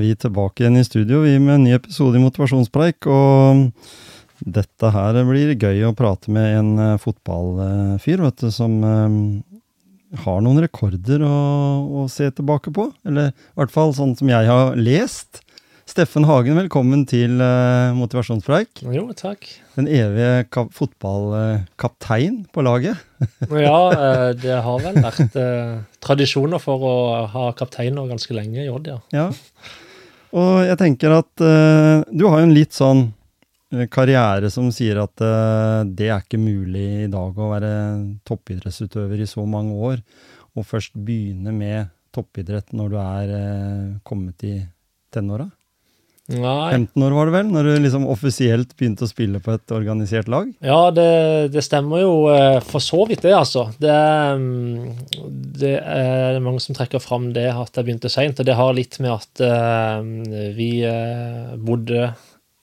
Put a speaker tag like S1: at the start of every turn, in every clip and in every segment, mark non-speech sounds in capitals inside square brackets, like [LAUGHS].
S1: Er vi tilbake igjen i studio vi med en ny episode i Motivasjonspreik. Og dette her blir gøy å prate med en eh, fotballfyr, vet du, som eh, har noen rekorder å, å se tilbake på. Eller i hvert fall sånn som jeg har lest. Steffen Hagen, velkommen til eh, Motivasjonspreik.
S2: Jo, takk.
S1: Den evige ka fotballkaptein på laget. [LAUGHS]
S2: Ja, det har vel vært eh, tradisjoner for å ha kapteiner ganske lenge i Odd, ja.
S1: Ja. Og jeg tenker at uh, du har jo en litt sånn eh, karriere som sier at uh, det er ikke mulig i dag å være toppidrettsutøver i så mange år, og først begynne med toppidrett når du er uh, kommet i tenåra.
S2: Nei.
S1: 15 år var det vel, når du liksom offisielt begynte å spille på et organisert lag?
S2: Ja, det, det stemmer jo eh, for så vidt, det, altså. Det, mm, det er mange som trekker fram det at jeg begynte seint, og det har litt med at uh, vi eh, bodde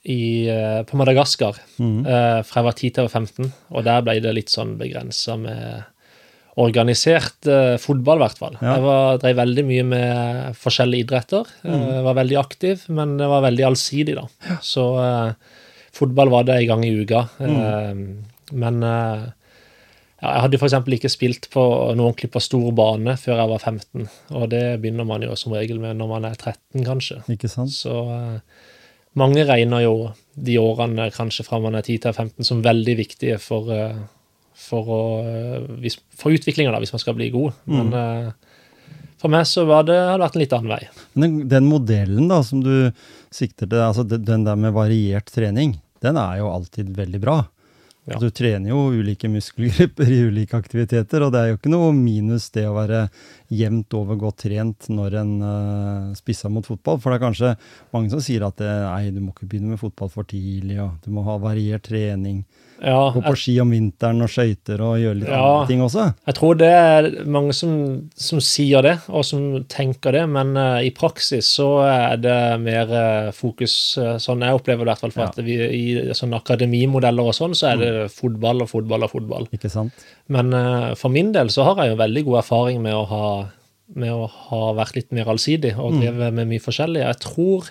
S2: i, uh, på Madagaskar
S1: mm.
S2: eh, fra jeg var 10 til jeg var 15, og der ble det litt sånn begrensa med organisert eh, fotball, i hvert fall.
S1: Ja.
S2: Jeg var, drev veldig mye med forskjellige idretter. Jeg var veldig aktiv, men det var veldig allsidig, da. Så uh, fotball var det en gang i uka. Eh, men uh, ja, jeg hadde f.eks. ikke spilt på noe ordentlig på stor bane før jeg var 15, og det begynner man jo som regel med når man er 13, kanskje.
S1: Ikke sant?
S2: Så eh, mange regner jo de årene kanskje fra man er 10 til 15 som veldig viktige for, eh, for, å, eh, hvis, for utviklinga, hvis man skal bli god. Men eh, for meg så var det, har det vært en litt annen vei.
S1: Men den, den modellen da, som du sikter til, altså den, den der med variert trening, den er jo alltid veldig bra.
S2: Ja.
S1: Du trener jo ulike muskelgrupper i ulike aktiviteter, og det er jo ikke noe minus det å være jevnt over godt trent når en uh, spisser mot fotball. For det er kanskje mange som sier at det, nei, du må ikke begynne med fotball for tidlig, og du må ha variert trening.
S2: Ja,
S1: Gå på ski om vinteren og skøyter og gjøre litt
S2: Ja.
S1: andre ting også.
S2: jeg tror det er mange som, som sier det, og som tenker det, men uh, i praksis så er det mer uh, fokus uh, Sånn jeg opplever det i hvert fall, for
S1: Ja.
S2: at vi i sånne akademimodeller og sånn, så er det fotball og fotball og fotball.
S1: Ikke sant?
S2: Men for min del så har jeg jo veldig god erfaring med å ha, med å ha vært litt mer allsidig og drevet med mye forskjellig. Jeg tror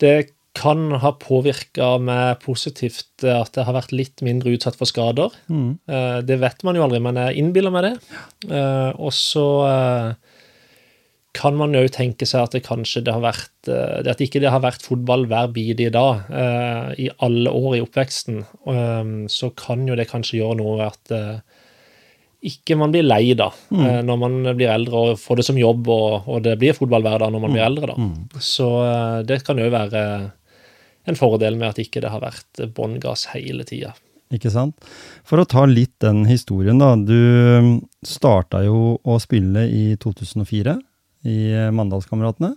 S2: det kan ha påvirka meg positivt eh, at jeg har vært litt mindre utsatt for skader.
S1: Mm.
S2: Eh, det vet man jo aldri, men jeg innbiller meg det. Eh, og så kan man jo tenke seg at det kanskje det har vært At ikke det har vært fotball hver bidige dag i alle år i oppveksten, så kan jo det kanskje gjøre noe at ikke man blir lei da, mm. når man blir eldre og får det som jobb, og, og det blir fotball hver dag når man blir eldre. da. Så eh, det kan jo være en fordel med at ikke det har vært bånn gass hele tida.
S1: Ikke sant? For å ta litt den historien, da. Du starta jo å spille i 2004 i eh, Mandalskameratene.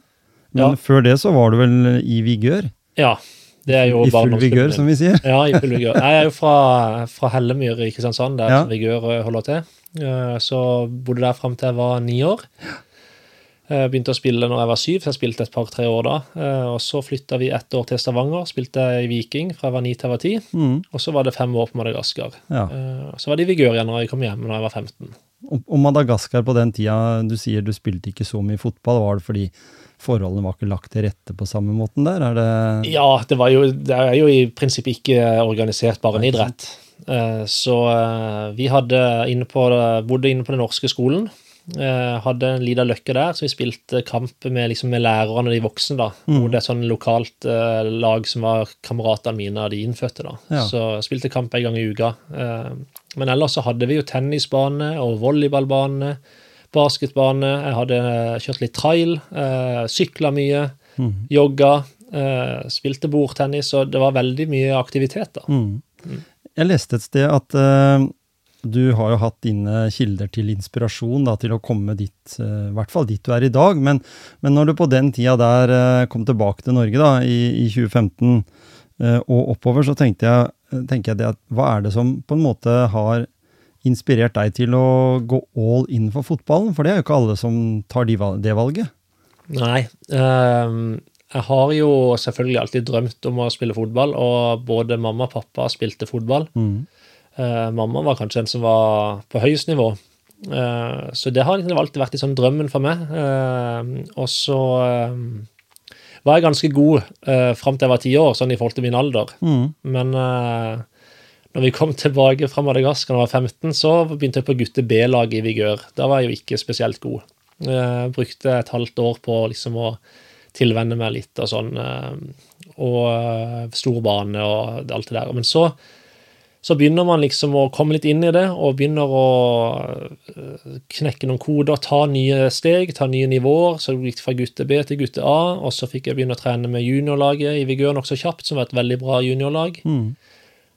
S1: Men
S2: Ja.
S1: før det så var du vel i vigør?
S2: Ja, det er jo
S1: I full vigør, som vi sier.
S2: Ja, i full vigør. Jeg er jo fra, fra Hellemyr i Kristiansand, der
S1: Ja.
S2: vigør eh, holder til. Eh, Så bodde der fram til jeg var ni år. Eh, Begynte å spille når jeg var syv, så jeg spilte et par-tre år da. Eh, Og så flytta vi ett år til Stavanger, spilte i Viking fra jeg var ni til jeg var ti.
S1: Mm,
S2: Og så var det fem år på Madagaskar.
S1: ja.
S2: Eh, Så var det i vigør igjen når jeg kom hjem når jeg var 15.
S1: Og, Madagaskar på den tida, du sier du spilte ikke så mye fotball. Var det fordi forholdene var ikke lagt til rette på samme måten der? Er det
S2: Ja, det, var jo, det er jo i prinsippet ikke organisert barneidrett. Eh, Så vi hadde inne på, bodde inne på den norske skolen. Eh, Hadde en liten løkke der, så vi spilte kamp med, liksom, med lærerne og de voksne. da, Mot et sånn lokalt eh, lag som var kameratene mine av de innfødte. da.
S1: Ja.
S2: Så jeg spilte kamp en gang i uka. Eh, Men ellers så hadde vi jo tennisbane og volleyballbane, basketbane. Jeg hadde kjørt litt trail, eh, sykla mye,
S1: mm.
S2: jogga, eh, spilte bordtennis, og det var veldig mye aktivitet, da.
S1: Mm. Jeg leste et sted at eh, du har jo hatt dine kilder til inspirasjon da, til å komme dit, eh, i hvert fall dit du er i dag. Men, men når du på den tida der eh, kom tilbake til Norge da, i, i 2015 eh, og oppover, så tenkte jeg, tenker jeg det at hva er det som på en måte har inspirert deg til å gå all in for fotballen? For det er jo ikke alle som tar de, det valget.
S2: Nei. Um jeg har jo selvfølgelig alltid drømt om å spille fotball, og både mamma og pappa spilte fotball.
S1: Mm.
S2: Eh, mamma var kanskje den som var på høyest nivå. Eh, så det har liksom alltid vært sånn drømmen for meg. Eh, og så var jeg ganske god uh, fram til jeg var ti år, sånn i forhold til min alder.
S1: Mm.
S2: Men eh, når vi kom tilbake fra Madagaskar da jeg var 15, så begynte jeg på gutte B-laget i Vigør. Da var jeg jo ikke spesielt god. Jeg brukte et halvt år på liksom å tilvenne meg litt og sånn. Og stor bane og alt det der. Men så, så begynner man liksom å komme litt inn i det, og begynner å eh, knekke noen koder, ta nye steg, ta nye nivåer. Så det gikk fra gutte B til gutte A, og så fikk jeg begynne å trene med juniorlaget i Vigør nokså kjapt, som var et veldig bra juniorlag.
S1: Mm.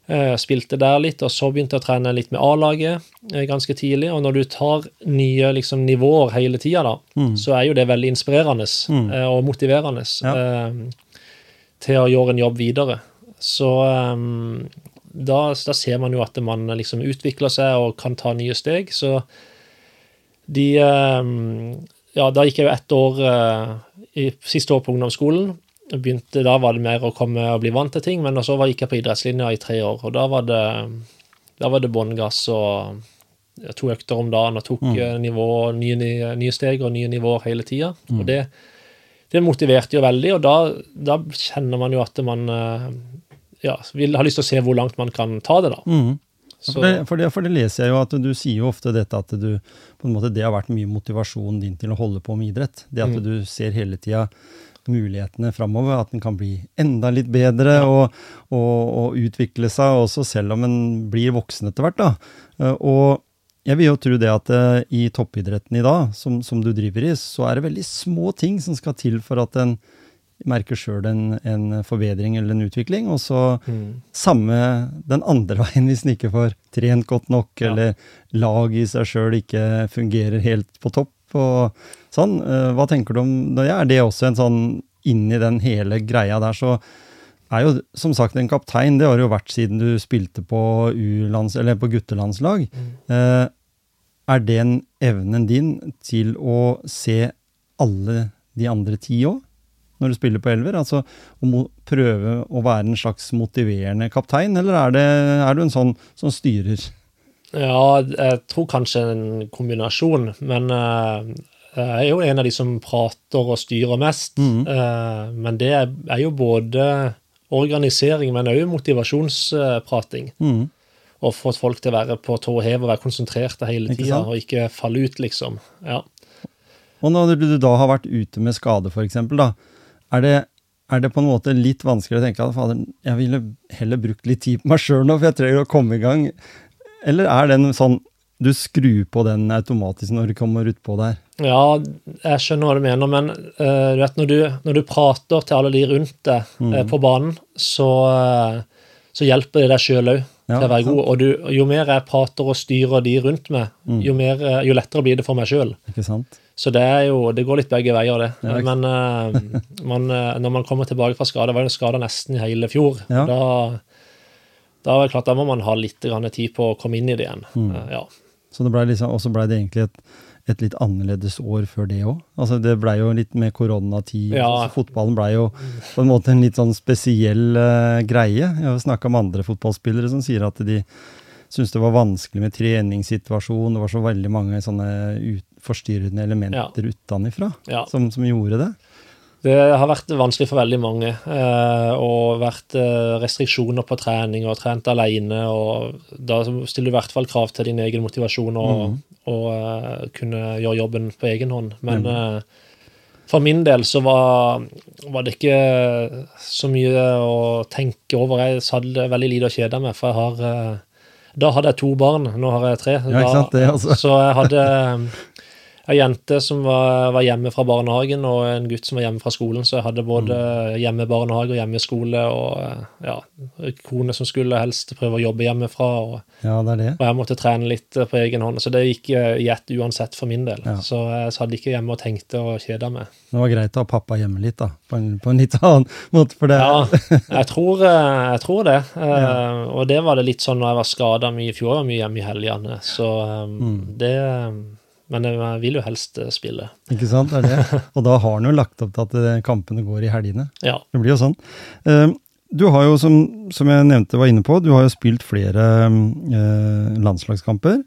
S2: Eh, Spilte der litt, og så begynte jeg å trene litt med A-laget eh, ganske tidlig. Og når du tar nye liksom, nivåer hele tida, da,
S1: Mm.
S2: så er jo det veldig inspirerende
S1: Mm.
S2: og motiverende
S1: Ja.
S2: til å gjøre en jobb videre. Så eh, da, da ser man jo at man liksom utvikler seg og kan ta nye steg. Så de eh, Ja, da gikk jeg jo ett år eh, i siste år på ungdomsskolen. Begynte, da var det mer å komme og bli vant til ting, men så gikk jeg på idrettslinja i tre år, og da var det, da var det bånn gass og to økter om dagen og tok
S1: Mm.
S2: eh, nivå, nye, nye, steg og nye nivåer hele tida. Og det, det motiverte jo veldig, og da, da kjenner man jo at man eh, ja, vil ha lyst til å se hvor langt man kan ta det, da.
S1: Mm. For det, for, det, for det leser jeg jo at du sier jo ofte dette at du på en måte Det har vært mye motivasjonen din til å holde på med idrett. Det at
S2: Mm.
S1: du ser hele tida mulighetene framover, at den kan bli enda litt bedre og, og, og utvikle seg også selv om en blir voksen etter hvert. da. Eh, Og jeg vil jo tro det at eh, i toppidretten i dag, som, som du driver i, så er det veldig små ting som skal til for at en merker sjøl en, en forbedring eller en utvikling. Og så
S2: mm,
S1: samme den andre [LAUGHS] veien hvis en ikke får trent godt nok,
S2: Ja.
S1: eller lag i seg sjøl ikke fungerer helt på topp. og sånn. Eh, Hva tenker du om det? Er det også en sånn inni den hele greia der, så er jo som sagt en kaptein, det har det jo vært siden du spilte på U-lands, eller på guttelandslag.
S2: mm.
S1: Eh, er den evnen din til å se alle de andre ti òg, når du spiller på elver? Altså å prøve å være en slags motiverende kaptein, eller er, det, er du en sånn som styrer?
S2: Ja, jeg tror kanskje en kombinasjon, men eh, jeg er jo en av de som prater og styrer mest.
S1: Mm.
S2: Eh, men det er jo både organisering, men òg motivasjonsprating.
S1: Mm.
S2: Og få folk til å være på tå hev og være konsentrerte hele tida, og ikke falle ut, liksom. Ja.
S1: Og når du da har vært ute med skade, f.eks., da, er det, er det på en måte litt vanskelig å tenke at fader, jeg ville heller brukt litt tid på meg sjøl nå, for jeg trenger å komme i gang? Eller er den sånn du skrur på den automatisk når du kommer utpå der?
S2: Ja, jeg skjønner hva du mener, men uh, du vet, når, du, når du prater til alle de rundt deg
S1: Mm.
S2: uh, på banen, så, uh, så hjelper det deg sjøl òg til å være god. Og du, jo mer jeg prater og styrer de rundt meg,
S1: Mm.
S2: jo, mer, eh, jo lettere blir det for meg sjøl. Så det jo, det går litt begge veier, det.
S1: Ja,
S2: Men uh, [LAUGHS] man, eh, når man kommer tilbake fra skade, var jo skada nesten i hele fjor.
S1: Ja.
S2: Da, da klart, da må man ha litt grann tid på å komme inn i det igjen.
S1: Mm.
S2: Uh, ja.
S1: Så det ble liksom, også ble det egentlig et, et litt annerledes år før det òg. Altså det blei jo litt med koronatid.
S2: Ja.
S1: Altså fotballen blei jo på en måte en litt sånn spesiell uh, greie. Jeg har snakka med andre fotballspillere som sier at de syntes det var vanskelig med treningssituasjon. Det var så veldig mange sånne ut, forstyrrende elementer utenifra
S2: ja.
S1: som, som gjorde det.
S2: Det har vært vanskelig for veldig mange. Eh, og vært eh, restriksjoner på trening og trent alene. Og da stiller du i hvert fall krav til din egen motivasjon og,
S1: mm.
S2: og eh, kunne gjøre jobben på egen hånd. Men eh, for min del så var, var det ikke så mye å tenke over. Jeg hadde veldig lite å kjede meg, for jeg har eh, Da hadde jeg to barn, nå har jeg tre.
S1: Ja, også.
S2: Så jeg hadde [LAUGHS] ei jente som var, var, hjemme fra barnehagen, og en gutt som var hjemme fra skolen. Så jeg hadde både mm. hjemmebarnehage og hjemmeskole, og ja, kone som skulle helst prøve å jobbe hjemmefra. Og,
S1: ja, det er det.
S2: og jeg måtte trene litt på egen hånd. Så det gikk i ett uansett for min del. Ja. Så jeg satt ikke hjemme og tenkte og kjeda meg.
S1: Det var greit å ha pappa hjemme litt, da, på en, på en litt annen måte for det.
S2: Ja, jeg tror, eh, jeg tror det. [LAUGHS] Ja. Uh, og det var det litt sånn når jeg var skada mye i fjor, jeg var mye hjemme i helgene. Så mm. det men jeg vil jo helst eh, spille.
S1: Ikke sant, det er det. [LAUGHS] Og da har han jo lagt opp til at eh, kampene går i helgene.
S2: Ja.
S1: Det blir jo sånn. Eh, du har jo, som, som jeg nevnte var inne på, du har jo spilt flere landslagskamper.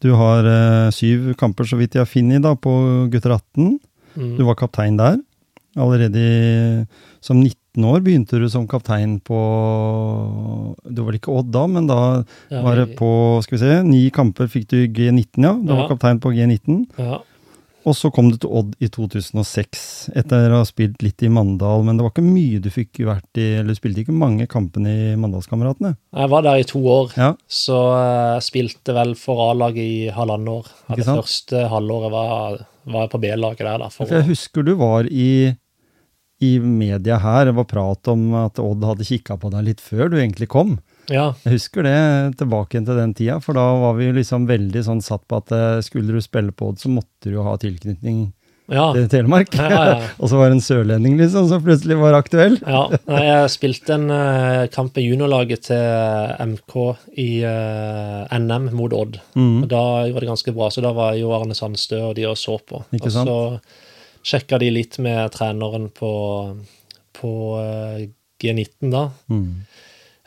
S1: Du har syv kamper, så vidt jeg har funnet, da, på gutter 18. Mm. Du var kaptein der. Allerede som 19 19 år begynte du som kaptein på Det var ikke Odd da, men da ja, var det på skal vi se, ni kamper fikk du G19, ja. Du ja. var kaptein på G19.
S2: Ja.
S1: Og så kom du til Odd i 2006, etter å ha spilt litt i Mandal. Men det var ikke mye du fikk vært i, eller du spilte ikke mange kampene i Mandalskameratene?
S2: Jeg var der i to år, ja. så jeg spilte vel for A-laget i halvannet år. Det første halvåret var, var jeg på B-laget der. Da,
S1: jeg husker du var i i media her var prat om at Odd hadde kikka på deg litt før du egentlig kom.
S2: Ja.
S1: Jeg husker det tilbake til den tida, for da var vi liksom veldig sånn satt på at eh, skulle du spille på Odd, så måtte du jo ha tilknytning ja. til Telemark. Ja, [LAUGHS] og så var det en sørlending liksom som plutselig var aktuell.
S2: ja, Jeg spilte en uh, kamp i juniorlaget til MK i uh, NM mot Odd. Mm. og Da var det ganske bra, så da var jo Arne Sandstø og de og så på.
S1: Ikke sant?
S2: Og så sjekka de litt med treneren på, på eh, G19, da.
S1: Mm.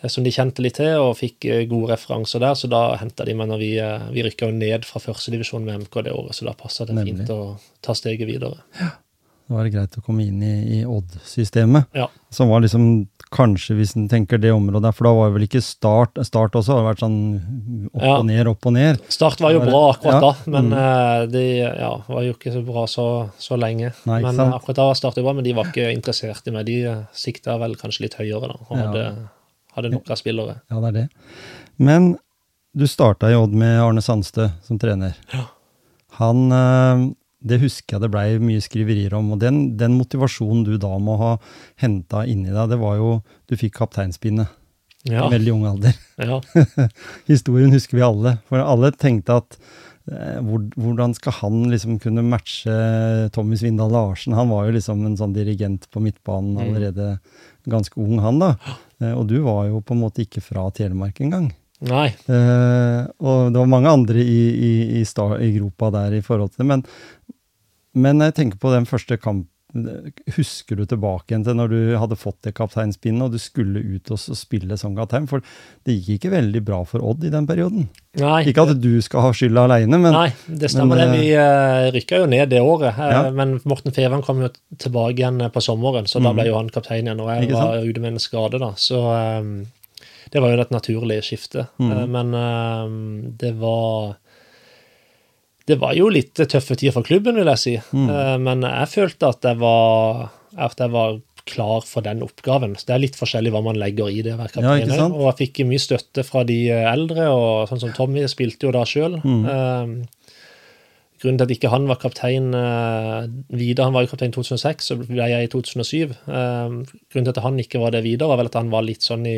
S2: Eh, som de kjente litt til, og fikk eh, gode referanser der. Så da henta de meg når vi, vi rykka ned fra førstedivisjon med MK det året, så da passa det Nemlig. fint å ta steget videre.
S1: Ja. Da var det greit å komme inn i, i Odd-systemet,
S2: ja.
S1: som var liksom kanskje, hvis en tenker det området der, for da var det vel ikke Start Start også, har vært sånn opp ja. og ned, opp og ned.
S2: Start var jo bra akkurat ja. da, men mm. uh, de ja, var jo ikke så bra så, så lenge. Nei, men sant? akkurat da var Start bra, men de var ikke interessert i meg. De uh, sikta vel kanskje litt høyere da, og hadde, hadde nok av spillere.
S1: Ja, det er det. Men du starta i Odd med Arne Sandstø som trener.
S2: Ja.
S1: Han uh, det husker jeg det blei mye skriverier om. Og den, den, motivasjonen du da må ha henta inni deg, det var jo Du fikk kapteinspinnet
S2: ja.
S1: i veldig ung alder.
S2: Ja. [LAUGHS]
S1: Historien husker vi alle. For alle tenkte at eh, hvordan skal han liksom kunne matche Tommy Svindal Larsen? Han var jo liksom en sånn dirigent på midtbanen mm. allerede ganske ung, han da. Eh, og du var jo på en måte ikke fra Telemark engang.
S2: Nei.
S1: Uh, og det var mange andre i, i, i, star, i, gropa der i forhold til det. Men, men jeg tenker på den første kampen Husker du tilbake igjen til når du hadde fått det kapteinspinnet og du skulle ut og spille som kaptein? For det gikk ikke veldig bra for Odd i den perioden.
S2: Nei.
S1: Ikke at du skal ha skylda aleine, men
S2: Nei, det stemmer men, det. Vi uh, rykka jo ned det året. Ja. men Morten Fevang kom jo tilbake igjen på sommeren, så mm. da ble jo han kaptein igjen. Og jeg var ute med en skade, da. Så um, det var jo et naturlig skifte. Mm. Eh, men uh, det var Det var jo litt tøffe tider for klubben, vil jeg si. Mm. Uh, men jeg følte at jeg, var, at jeg var klar for den oppgaven. Det er litt forskjellig hva man legger i det være kaptein. Ja, og jeg fikk mye støtte fra de eldre, og sånn som Tommy spilte jo da sjøl. Mm. Uh, grunnen til at ikke han var kaptein videre, han var jo kaptein i 2006, så ble jeg i 2007. Uh, grunnen til at han ikke var det videre, var vel at han var litt sånn i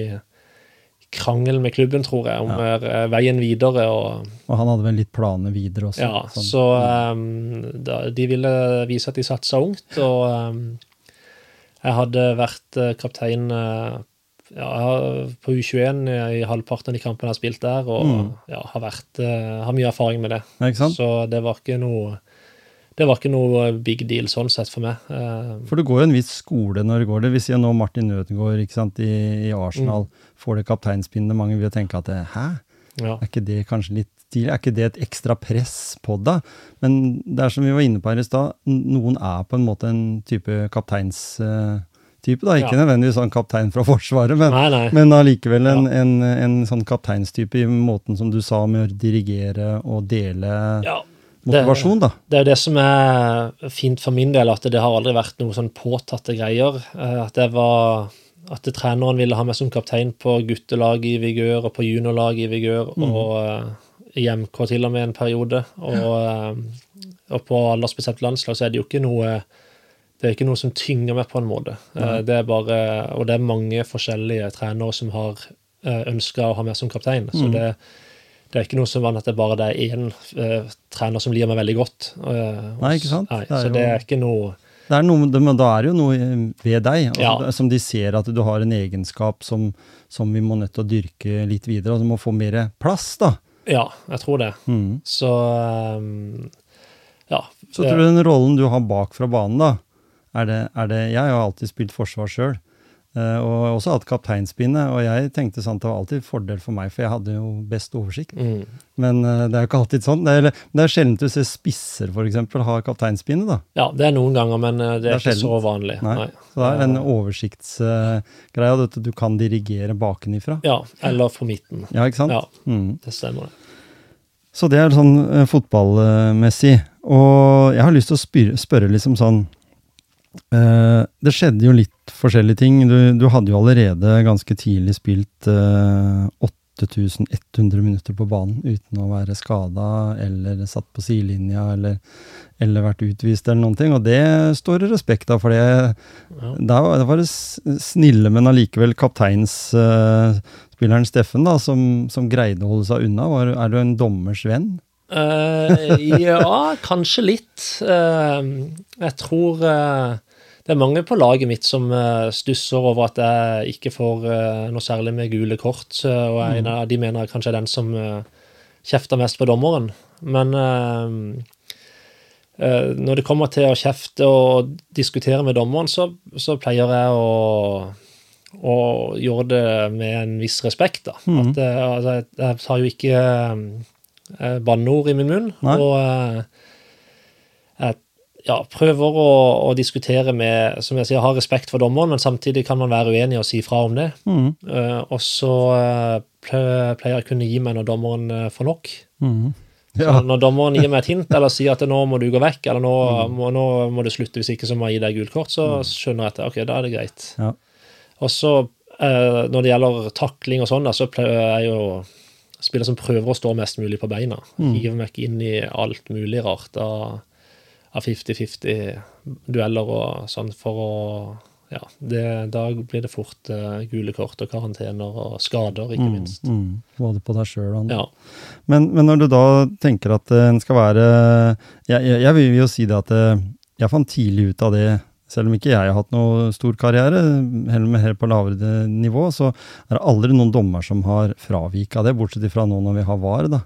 S2: krangel med klubben, tror jeg, om ja. Eh, veien videre. Og,
S1: og, han hadde vel litt planer videre også?
S2: Ja, sånn. så um, da, de ville vise at de satsa ungt. Og um, jeg hadde vært kaptein uh, ja, på U21 i halvparten av de kampene jeg har spilt der, og mm. ja, har, vært, uh, har mye erfaring med det. Så det var ikke noe det var ikke noe big deal sånn sett for meg.
S1: Eh, for det går jo en viss skole når det går det. Vi sier nå Martin Ødegaard ikke sant, i, i Arsenal mm. får det kapteinspinnet. Mange vil tenke at hæ? Ja. Er ikke det kanskje litt tidlig? Er ikke det et ekstra press på deg? Men det er som vi var inne på her i stad, noen er på en måte en type kapteinstype. da, Ikke ja. nødvendigvis sånn kaptein fra Forsvaret, men,
S2: nei, nei.
S1: men allikevel en, ja. en, en, sånn kapteinstype i måten som du sa, med å dirigere og dele
S2: ja
S1: motivasjon, da.
S2: Det, det er jo det som er fint for min del, at det har aldri vært noen sånn påtatte greier. Eh, at det var at treneren ville ha meg som kaptein på guttelaget i Vigør og på juniorlaget i Vigør. Mm. Og eh, i MK til og med en periode. Og, eh, og på aldersbestemt landslag så er det jo ikke noe det er ikke noe som tynger meg på en måte. Eh, det er bare, og det er mange forskjellige trenere som har ønska å ha meg som kaptein. Så det, det er ikke noe som at det bare det er én uh, trener som liker meg veldig godt. Uh,
S1: Nei, ikke sant?
S2: Nei,
S1: Det er
S2: så
S1: jo-
S2: det er ikke noe
S1: Det er noe, men da er det jo noe ved deg, altså,
S2: Ja.
S1: som de ser at du har en egenskap som, som vi må nødt til å dyrke litt videre, og som må få mer plass, da.
S2: Ja, jeg tror det.
S1: Mm.
S2: Så um, ja.
S1: Så tror du den rollen du har bak fra banen, da, er det, er det Jeg har alltid spilt forsvar sjøl, og også hatt kapteinspinnet, og jeg tenkte sånn at det var alltid fordel for meg, for jeg hadde jo best oversikt.
S2: Mm.
S1: Men uh, det er jo ikke alltid sånn. Det er, det er sjelden du ser spisser, f.eks., ha kapteinspinnet, da.
S2: ja, det er noen ganger, men uh, det er,
S1: Det er
S2: ikke så vanlig.
S1: Nei.
S2: Nei.
S1: Så det er en oversiktsgreie, at du kan dirigere bakenifra.
S2: Ja, eller fra midten.
S1: Ja, ikke sant?
S2: Ja,
S1: Mm.
S2: det stemmer. det.
S1: Så det er sånn uh, fotballmessig. Og jeg har lyst til å spyrre, spørre liksom sånn eh, Det skjedde jo litt forskjellige ting. Du, du hadde jo allerede ganske tidlig spilt eh, 8100 minutter på banen uten å være skada eller satt på sidelinja eller, eller vært utvist eller noen ting. Og det står det respekt av, for det,
S2: Ja.
S1: der var, det var det snille, men allikevel kapteinsspilleren Steffen da, som, som greide å holde seg unna. Var, er du en dommers venn?
S2: Eh, ja, kanskje litt. Uh, jeg tror uh, det er mange på laget mitt som stusser over at jeg ikke får noe særlig med gule kort, og jeg, en av de mener jeg kanskje er den som uh, kjefter mest på dommeren. Men når det kommer til å kjefte og diskutere med dommeren, så, så pleier jeg å og gjøre det med en viss respekt. da. At, eh, altså, jeg, jeg tar jo ikke eh, banneord i min munn.
S1: Nei.
S2: Og eh, jeg ja, prøver å, å diskutere med Som jeg sier, ha respekt for dommeren, men samtidig kan man være uenig og si fra om det.
S1: Mm.
S2: Eh, og så eh, pleier jeg å kunne gi meg når dommeren får nok. Så
S1: Ja.
S2: når dommeren gir meg et hint [LAUGHS] eller sier at nå må du gå vekk, eller nå,
S1: Mm.
S2: må, nå må du slutte, hvis ikke så må jeg gi deg gult kort, så skjønner jeg at ok, da er det greit.
S1: Ja.
S2: Og så eh, når det gjelder takling og sånn, så pleier jeg jo spiller som prøver å stå mest mulig på beina.
S1: Mm.
S2: Hiver meg inn i alt mulig rart av av 50-50 dueller og sånn for å Ja, det, da blir det fort uh, gule kort og karantener og skader, ikke minst.
S1: Mm. Både på deg sjøl og.
S2: Ja.
S1: Men, men når du da tenker at eh, en skal være Jeg, jeg, jeg vil jo si det at eh, jeg fant tidlig ut av det, selv om ikke jeg har hatt noe stor karriere, heller med helt på lavere nivå, så er det aldri noen dommer som har fravika det, bortsett fra nå når vi har VAR, da.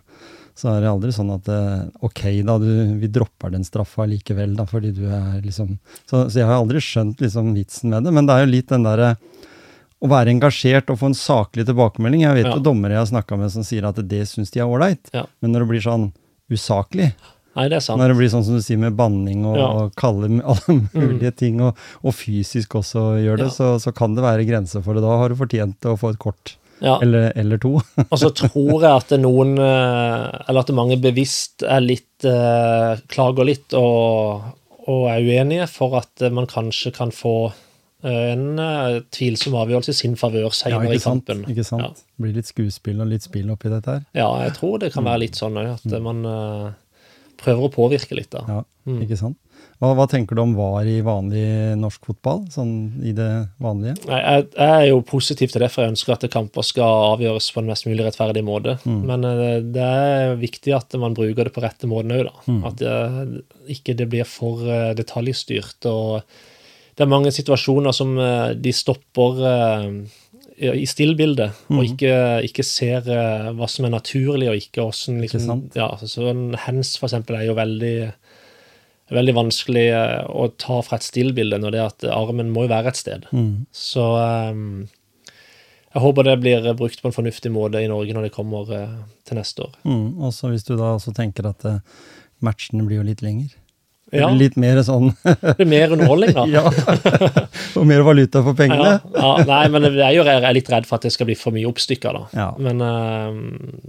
S1: Så er det aldri sånn at eh, ok, da, du, vi dropper den straffa likevel, da, fordi du er liksom Så, så jeg har aldri skjønt liksom vitsen med det, men det er jo litt den derre å være engasjert og få en saklig tilbakemelding. Jeg vet
S2: Ja.
S1: jo dommere jeg har snakka med som sier at det syns de er ålreit,
S2: Ja.
S1: men når det blir sånn usaklig,
S2: Nei, det er sant.
S1: når det blir sånn som du sier med banning og,
S2: Ja.
S1: og kalle [LAUGHS] alle mulige ting, og, og fysisk også gjør det,
S2: Ja.
S1: så, så kan det være grenser for det. Da har du fortjent å få et kort,
S2: Ja.
S1: eller, eller to. [LAUGHS]
S2: Og så tror jeg at noen, eh, eller at mange bevisst er litt eh, Klager litt og, og er uenige for at eh, man kanskje kan få eh, en eh, tvilsom avgjørelse i sin favør senere i
S1: sant?
S2: kampen.
S1: Ikke sant? Blir litt skuespill og litt spill oppi dette her.
S2: Ja. ja, jeg tror det kan være litt sånn òg, at man eh, prøver å påvirke litt, da.
S1: Ja,
S2: Mm.
S1: ikke sant? Hva, hva tenker du om VAR i vanlig norsk fotball, sånn i det vanlige?
S2: Nei, jeg, jeg er jo positiv til det, for jeg ønsker at kamper skal avgjøres på en mest mulig rettferdig måte. Men eh, det er viktig at man bruker det på rette måten òg, da. At det, ikke det blir for eh, detaljstyrt. Og det er mange situasjoner som eh, de stopper eh, i stillbildet, stillbildet, og ikke, ikke ser eh, hva som er naturlig, og ikke åssen liksom, ja, så en hands, for eksempel, er jo veldig veldig vanskelig eh, å ta fra et stillbilde når det er at armen må jo være et sted. Så um, jeg håper det blir brukt på en fornuftig måte i Norge når det kommer uh, til neste år.
S1: Mm, og så hvis du da også tenker at uh, matchene blir jo litt lenger.
S2: Ja,
S1: litt mer sånn
S2: det blir mer underholdning, da. [LAUGHS]
S1: Ja. og mer valuta for pengene.
S2: Ja, ja, nei, men jeg er jo jeg er litt redd for at det skal bli for mye oppstykker, da.
S1: Ja.
S2: Men uh,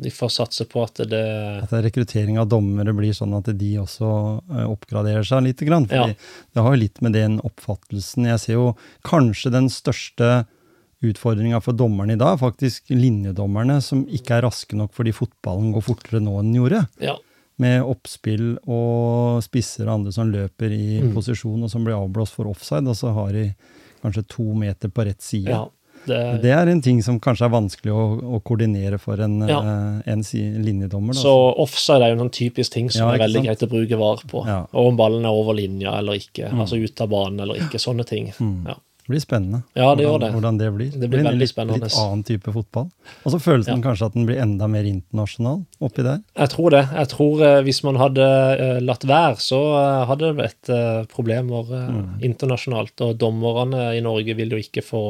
S2: vi får satse på at det
S1: At rekruttering av dommere blir sånn at de også eh, oppgraderer seg litt. Grann, fordi Det har jo litt med den oppfattelsen Jeg ser jo kanskje den største utfordringa for dommerne i dag er faktisk linjedommerne som ikke er raske nok fordi fotballen går fortere nå enn den gjorde.
S2: Ja.
S1: Med oppspill og spisser og andre som løper i
S2: Mm.
S1: posisjon og som blir avblåst for offside, og så har de kanskje to meter på rett side.
S2: ja. Det,
S1: Det er en ting som kanskje er vanskelig å, å koordinere for en,
S2: Ja.
S1: eh, en linjedommer. Da.
S2: så offside er jo en typisk ting som
S1: Ja,
S2: er veldig
S1: sant?
S2: greit å bruke var på. Og om ballen er over linja eller ikke.
S1: Mm.
S2: Altså ut av banen eller ikke. Sånne ting.
S1: Mm.
S2: Ja.
S1: Det blir spennende
S2: Ja, det
S1: hvordan,
S2: det.
S1: hvordan det blir.
S2: Det blir
S1: en litt, litt annen type fotball. Og så føles den kanskje at den blir enda mer internasjonal oppi der.
S2: Jeg tror det. Jeg tror eh, Hvis man hadde eh, latt være, så eh, hadde det blitt problemer
S1: Mm.
S2: internasjonalt. Og dommerne i Norge vil jo ikke få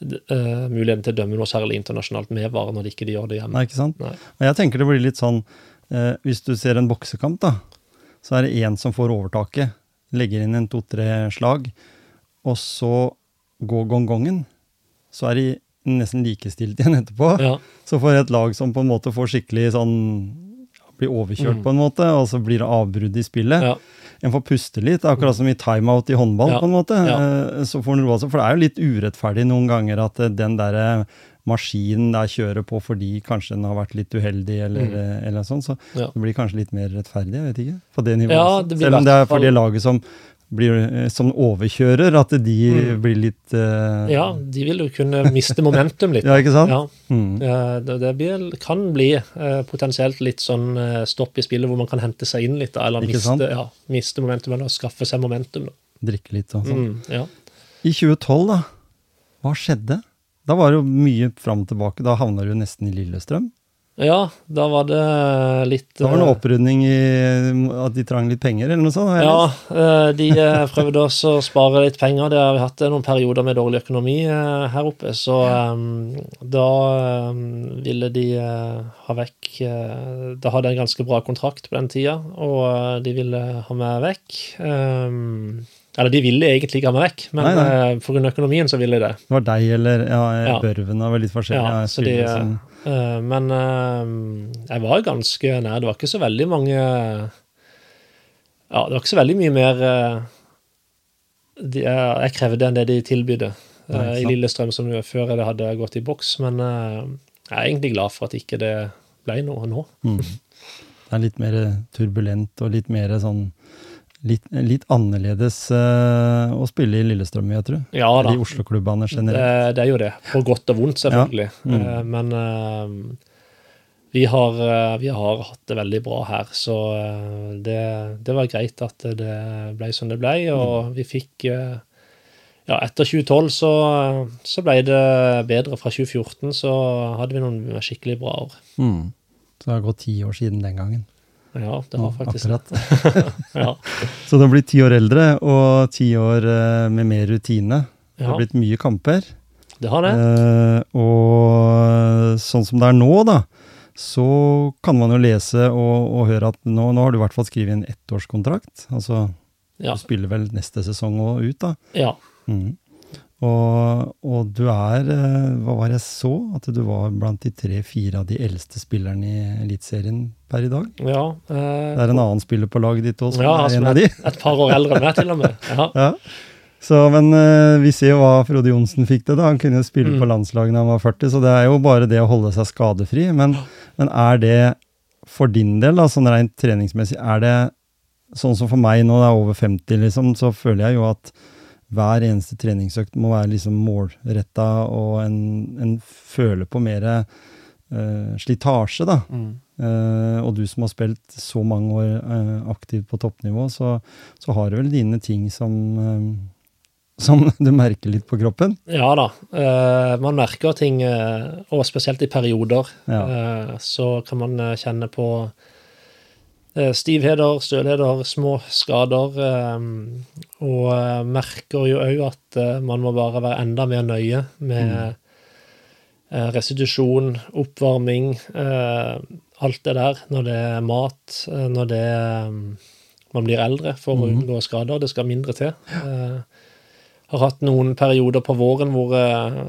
S2: eh, muligheten til å dømme noe særlig internasjonalt med VAR når de ikke gjør det hjemme.
S1: Nei, ikke sant?
S2: Nei.
S1: Og jeg tenker det blir litt sånn eh, Hvis du ser en boksekamp, da, så er det én som får overtaket. Legger inn en to-tre slag, og så går gongongen. Så er de nesten likestilt igjen etterpå.
S2: Ja,
S1: Så får et lag som på en måte får skikkelig sånn Blir overkjørt
S2: Mm.
S1: på en måte, og så blir det avbrudd i spillet.
S2: ja,
S1: En får puste litt, akkurat som i timeout i håndball,
S2: Ja,
S1: på en måte. Eh, Så får den roe seg. For det er jo litt urettferdig noen ganger at eh, den derre maskinen der kjører på fordi kanskje den har vært litt uheldig, eller,
S2: Mm.
S1: eh, eller sånn. Så
S2: Ja.
S1: det blir kanskje litt mer rettferdig, jeg vet ikke. På det nivået.
S2: Ja, det
S1: Selv om det er for det laget som blir eh, som overkjører, at de
S2: Mm.
S1: blir litt uh...
S2: ja, de vil jo kunne miste momentum litt. [LAUGHS]
S1: ja, ikke sant?
S2: Ja,
S1: Mm.
S2: det, blir, kan bli uh, potensielt litt sånn stopp i spillet hvor man kan hente seg inn litt, da, eller miste, ja, miste momentum, eller skaffe seg momentum. Da.
S1: Drikke litt og sånn.
S2: Mm, ja.
S1: I 2012, da, hva skjedde? Da var det jo mye fram og tilbake. Da havna du nesten i Lillestrøm.
S2: Ja, da var det litt
S1: Da var det
S2: eh,
S1: noe opprydning i at de trang litt penger, eller noe sånt?
S2: Ja, eh, de eh, prøvde også å spare litt penger. Det har vi hatt eh, noen perioder med dårlig økonomi eh, her oppe, så eh, da eh, ville de eh, ha vekk eh, Da hadde jeg en ganske bra kontrakt på den tida, og eh, de ville ha meg vekk. Eh, Eller de ville egentlig ikke ha meg vekk, men
S1: Nei, nei.
S2: eh, grunn av økonomien så ville de det.
S1: Det var deg eller ja,
S2: Ja.
S1: Børven, det var litt forskjellig.
S2: Ja,
S1: Ja,
S2: så de,
S1: som-
S2: eh, men eh, jeg var ganske nær. Det var ikke så veldig mange Ja, det var ikke så veldig mye mer eh, jeg, krevde enn det de tilbydde eh, i. Lillestrøm som før jeg hadde gått i boks. Men eh, jeg er egentlig glad for at ikke det ble noe nå.
S1: Mm. Det er litt mer turbulent og litt mer sånn Litt, litt annerledes uh, å spille i Lillestrøm, jeg tror.
S2: Ja da.
S1: De Oslo-klubbene
S2: Det,
S1: generelt.
S2: det er jo det. På godt og vondt, selvfølgelig.
S1: Mm.
S2: Eh, men eh, vi, har, vi har hatt det veldig bra her, så det, det var greit at det ble som det ble. Og vi fikk Ja, etter 2012 så, så ble det bedre. Fra 2014 så hadde vi noen skikkelig bra år.
S1: Mm. Så det har gått ti år siden den gangen.
S2: Ja, det har faktisk
S1: det. [LAUGHS]
S2: Ja.
S1: Så du har blitt ti år eldre, og ti år eh, med mer rutine. Det
S2: ja,
S1: har blitt mye kamper.
S2: det har det.
S1: Eh, og sånn som det er nå, da, så kan man jo lese og, og høre at nå, nå har du i hvert fall skrevet en ettårskontrakt. Altså,
S2: Ja.
S1: du spiller vel neste sesong og ut, da.
S2: ja.
S1: Mhm. Og, og du er eh, Hva var jeg så? At du var blant de tre-fire av de eldste spillerne i Eliteserien per i dag?
S2: ja eh,
S1: Det er en annen spiller på laget ditt òg som
S2: ja,
S1: er en av de.
S2: et par år eldre enn meg, til og med. [LAUGHS] Ja.
S1: Ja. Så, men eh, vi ser jo hva Frode Johnsen fikk til. da. Han kunne jo spille
S2: Mm.
S1: på landslaget da han var 40, så det er jo bare det å holde seg skadefri. Men, men er det for din del, da, sånn rent treningsmessig, er det sånn som for meg nå, det er over 50, liksom, så føler jeg jo at hver eneste treningsøkt må være liksom målretta, og en, en føler på mer uh, slitasje, da.
S2: Mm.
S1: Uh, og du som har spilt så mange år uh, aktivt på toppnivå, så, så har du vel dine ting som, som [LAUGHS] du merker litt på kroppen?
S2: Ja da. man merker ting, og spesielt i perioder,
S1: Ja.
S2: så kan man kjenne på stivheter, stølheter, små skader. eh, og eh, merker jo òg at eh, man må bare være enda mer nøye med eh, restitusjon, oppvarming, eh, alt det der. Når det er mat, eh, når det er man blir eldre for å
S1: Mhm.
S2: unngå skader. Det skal mindre til. Jeg har hatt noen perioder på våren hvor eh,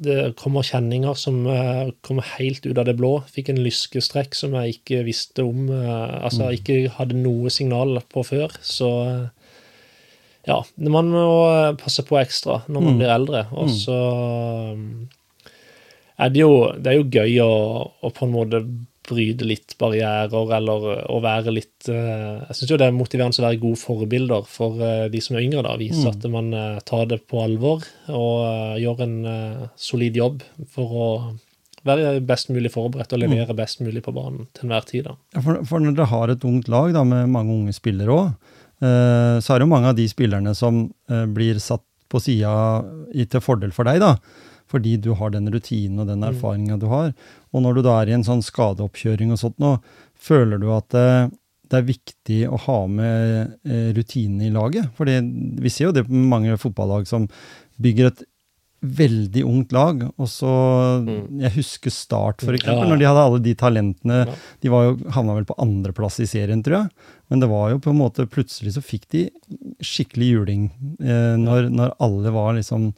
S2: det kommer kjenninger som eh, kommer helt ut av det blå. Fikk en lyskestrekk som jeg ikke visste om, Altså altså ikke hadde noe signal på før. Så ja, man må passe på ekstra når man
S1: Mm.
S2: blir eldre. Og så um, er det jo, det er jo gøy å, å på en måte bryte litt barrierer, eller å være litt eh, Jeg syns jo det er motiverende å være gode forbilder for eh, de som er yngre. da, Vise
S1: Mm.
S2: at man eh, tar det på alvor og eh, gjør en eh, solid jobb for å være best mulig forberedt
S1: Mm.
S2: og levere best mulig på banen til enhver tid. da.
S1: Ja, for, for når dere har et ungt lag da, med mange unge spillere òg, eh, så er det jo mange av de spillerne som eh, blir satt på sida til fordel for deg, da. Fordi du har den rutinen og den erfaringa du har. Og når du da er i en sånn skadeoppkjøring og sånt nå, føler du at eh, det er viktig å ha med eh, rutinene i laget? Fordi vi ser jo det på mange fotballag som bygger et veldig ungt lag, og så Jeg husker Start, for eksempel,
S2: Ja, ja.
S1: når de hadde alle de talentene.
S2: Ja.
S1: De var jo, havna vel på andreplass i serien, tror jeg. Men det var jo på en måte Plutselig så fikk de skikkelig juling eh, når, når alle var liksom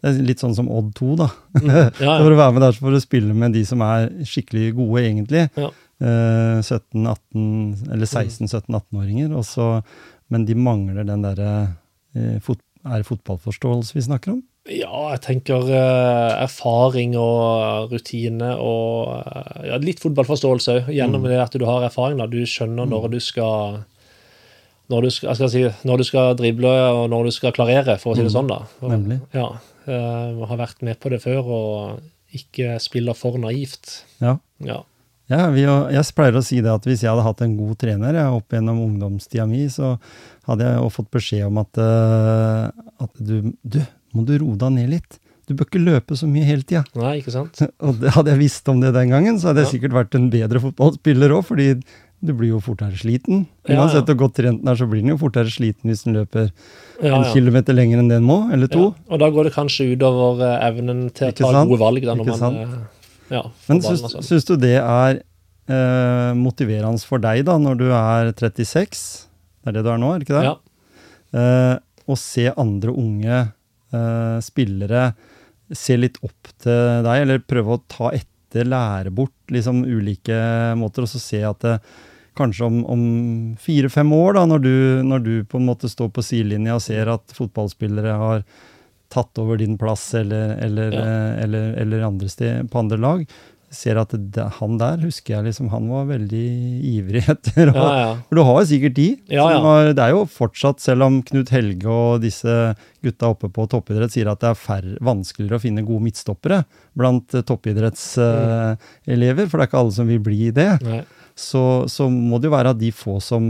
S1: Det er litt sånn som Odd 2, da.
S2: Ja. [LAUGHS]
S1: For å være med der så får du spille med de som er skikkelig gode, egentlig. Eh, 17-18, eller 16-17-18-åringer. og så- Men de mangler den derre eh, fot, Er det fotballforståelse vi snakker om?
S2: Ja, jeg tenker eh, erfaring og rutine og eh, ja, litt fotballforståelse òg. Gjennom det at du har erfaring. da. Du skjønner når du skal når du skal, skal si, når du skal drible og når du skal klarere, for å si det sånn. da. Og,
S1: Nemlig.
S2: Ja, jeg Har vært med på det før og ikke spiller for naivt.
S1: Ja.
S2: Ja.
S1: Ja, vi, jeg pleier å si det at hvis jeg hadde hatt en god trener jeg, opp gjennom ungdomstida mi, så hadde jeg fått beskjed om at, eh, at du, du, må du roe deg ned litt. Du bør ikke løpe så mye hele tida.
S2: Nei, ikke sant? [LAUGHS]
S1: Og det, hadde jeg visst om det den gangen, så hadde jeg
S2: Ja.
S1: sikkert vært en bedre fotballspiller òg, fordi du blir jo fortere sliten.
S2: Ja, ja.
S1: Uansett hvor godt trent den er, så blir den jo fortere sliten hvis den løper
S2: Ja,
S1: en kilometer lenger enn den må, eller to.
S2: Ja. Og da går det kanskje utover eh, evnen til å ta
S1: sant?
S2: gode valg. da, når
S1: Ikke
S2: man eh, ja,
S1: Men syns,
S2: sånn.
S1: syns du det er eh, motiverende for deg, da, når du er 36? Det er det du er nå, er det ikke det?
S2: Ja.
S1: Eh, å se andre unge eh, spillere ser litt opp til deg, eller prøve å ta etter, lære bort liksom ulike måter, og så se at det, kanskje om, om fire-fem år, da, når du, når du på en måte står på sidelinja og ser at fotballspillere har tatt over din plass, eller, eller,
S2: Ja.
S1: eh, eller, eller andre sted, på andre lag, ser at det, han der, husker jeg liksom, han var veldig ivrig [LAUGHS] etter å
S2: Ja, ja.
S1: for du har jo sikkert de.
S2: Ja, ja.
S1: Har, det er jo fortsatt, selv om Knut Helge og disse gutta oppe på toppidrett sier at det er færre, vanskeligere å finne gode midtstoppere blant eh, uh, for det er ikke alle som vil bli det, så, så må det jo være at de få som,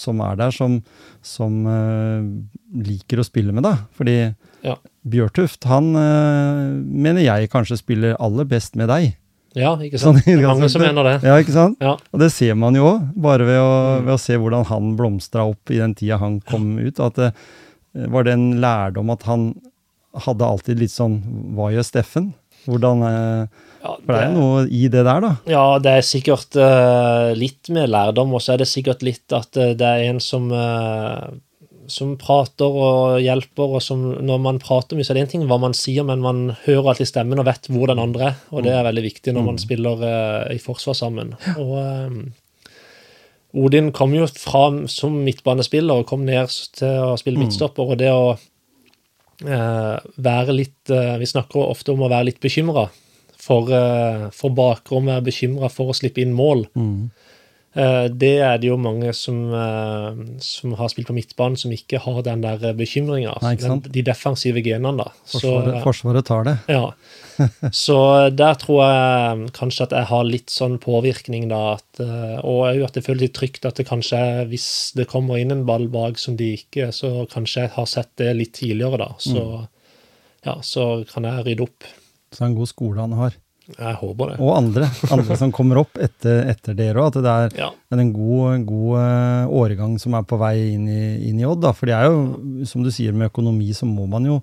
S1: som er der, som, som uh, liker å spille med deg. Fordi
S2: Ja.
S1: Bjørtuft, han uh, mener jeg kanskje spiller aller best med deg.
S2: Ja, ikke
S1: Sånn
S2: sant?
S1: Sånn,
S2: Det er mange som mener det.
S1: Ja, ikke sant?
S2: Ja.
S1: Og det ser man jo òg, bare ved å,
S2: Mm.
S1: ved å se hvordan han blomstra opp i den tida han kom ut. At det var det en lærdom at han hadde alltid litt sånn Hva gjør Steffen? Hvordan eh,
S2: Ja,
S1: For det er noe i det der, da.
S2: Ja, det er sikkert uh, litt med lærdom, og så er det sikkert litt at uh, det er en som eh, som prater og hjelper, og som når man prater mye, så er det en ting hva man sier, men man hører alltid stemmen og vet hvor den andre er, og det er veldig viktig når man spiller uh, i forsvar sammen. Og eh, Odin kom jo fra som midtbanespiller og kom ned til å spille midtstopper, og det å uh, være litt uh, Vi snakker ofte om å være litt bekymra for, for bakrommet, bekymra for å slippe inn mål. Eh, Det er det jo mange som, eh, som har spilt på midtbanen, som ikke har den der bekymringa. De defensive genene, da.
S1: Forsvaret,
S2: Så,
S1: forsvaret tar det.
S2: ja. [LAUGHS] Så der tror jeg kanskje at jeg har litt sånn påvirkning, da. At, eh, og òg at det føles litt trygt at det kanskje, hvis det kommer inn en ball bak som de ikke, så kanskje jeg har sett det litt tidligere, da. Så, ja, så kan jeg rydde opp.
S1: Så det er en god skole han har.
S2: Jeg håper det.
S1: Og andre, andre som kommer opp etter, etter dere òg. At det er
S2: Ja.
S1: en god, god eh, årgang som er på vei inn i, inn i Odd. Da. For det er jo, som du sier, med økonomi så må man jo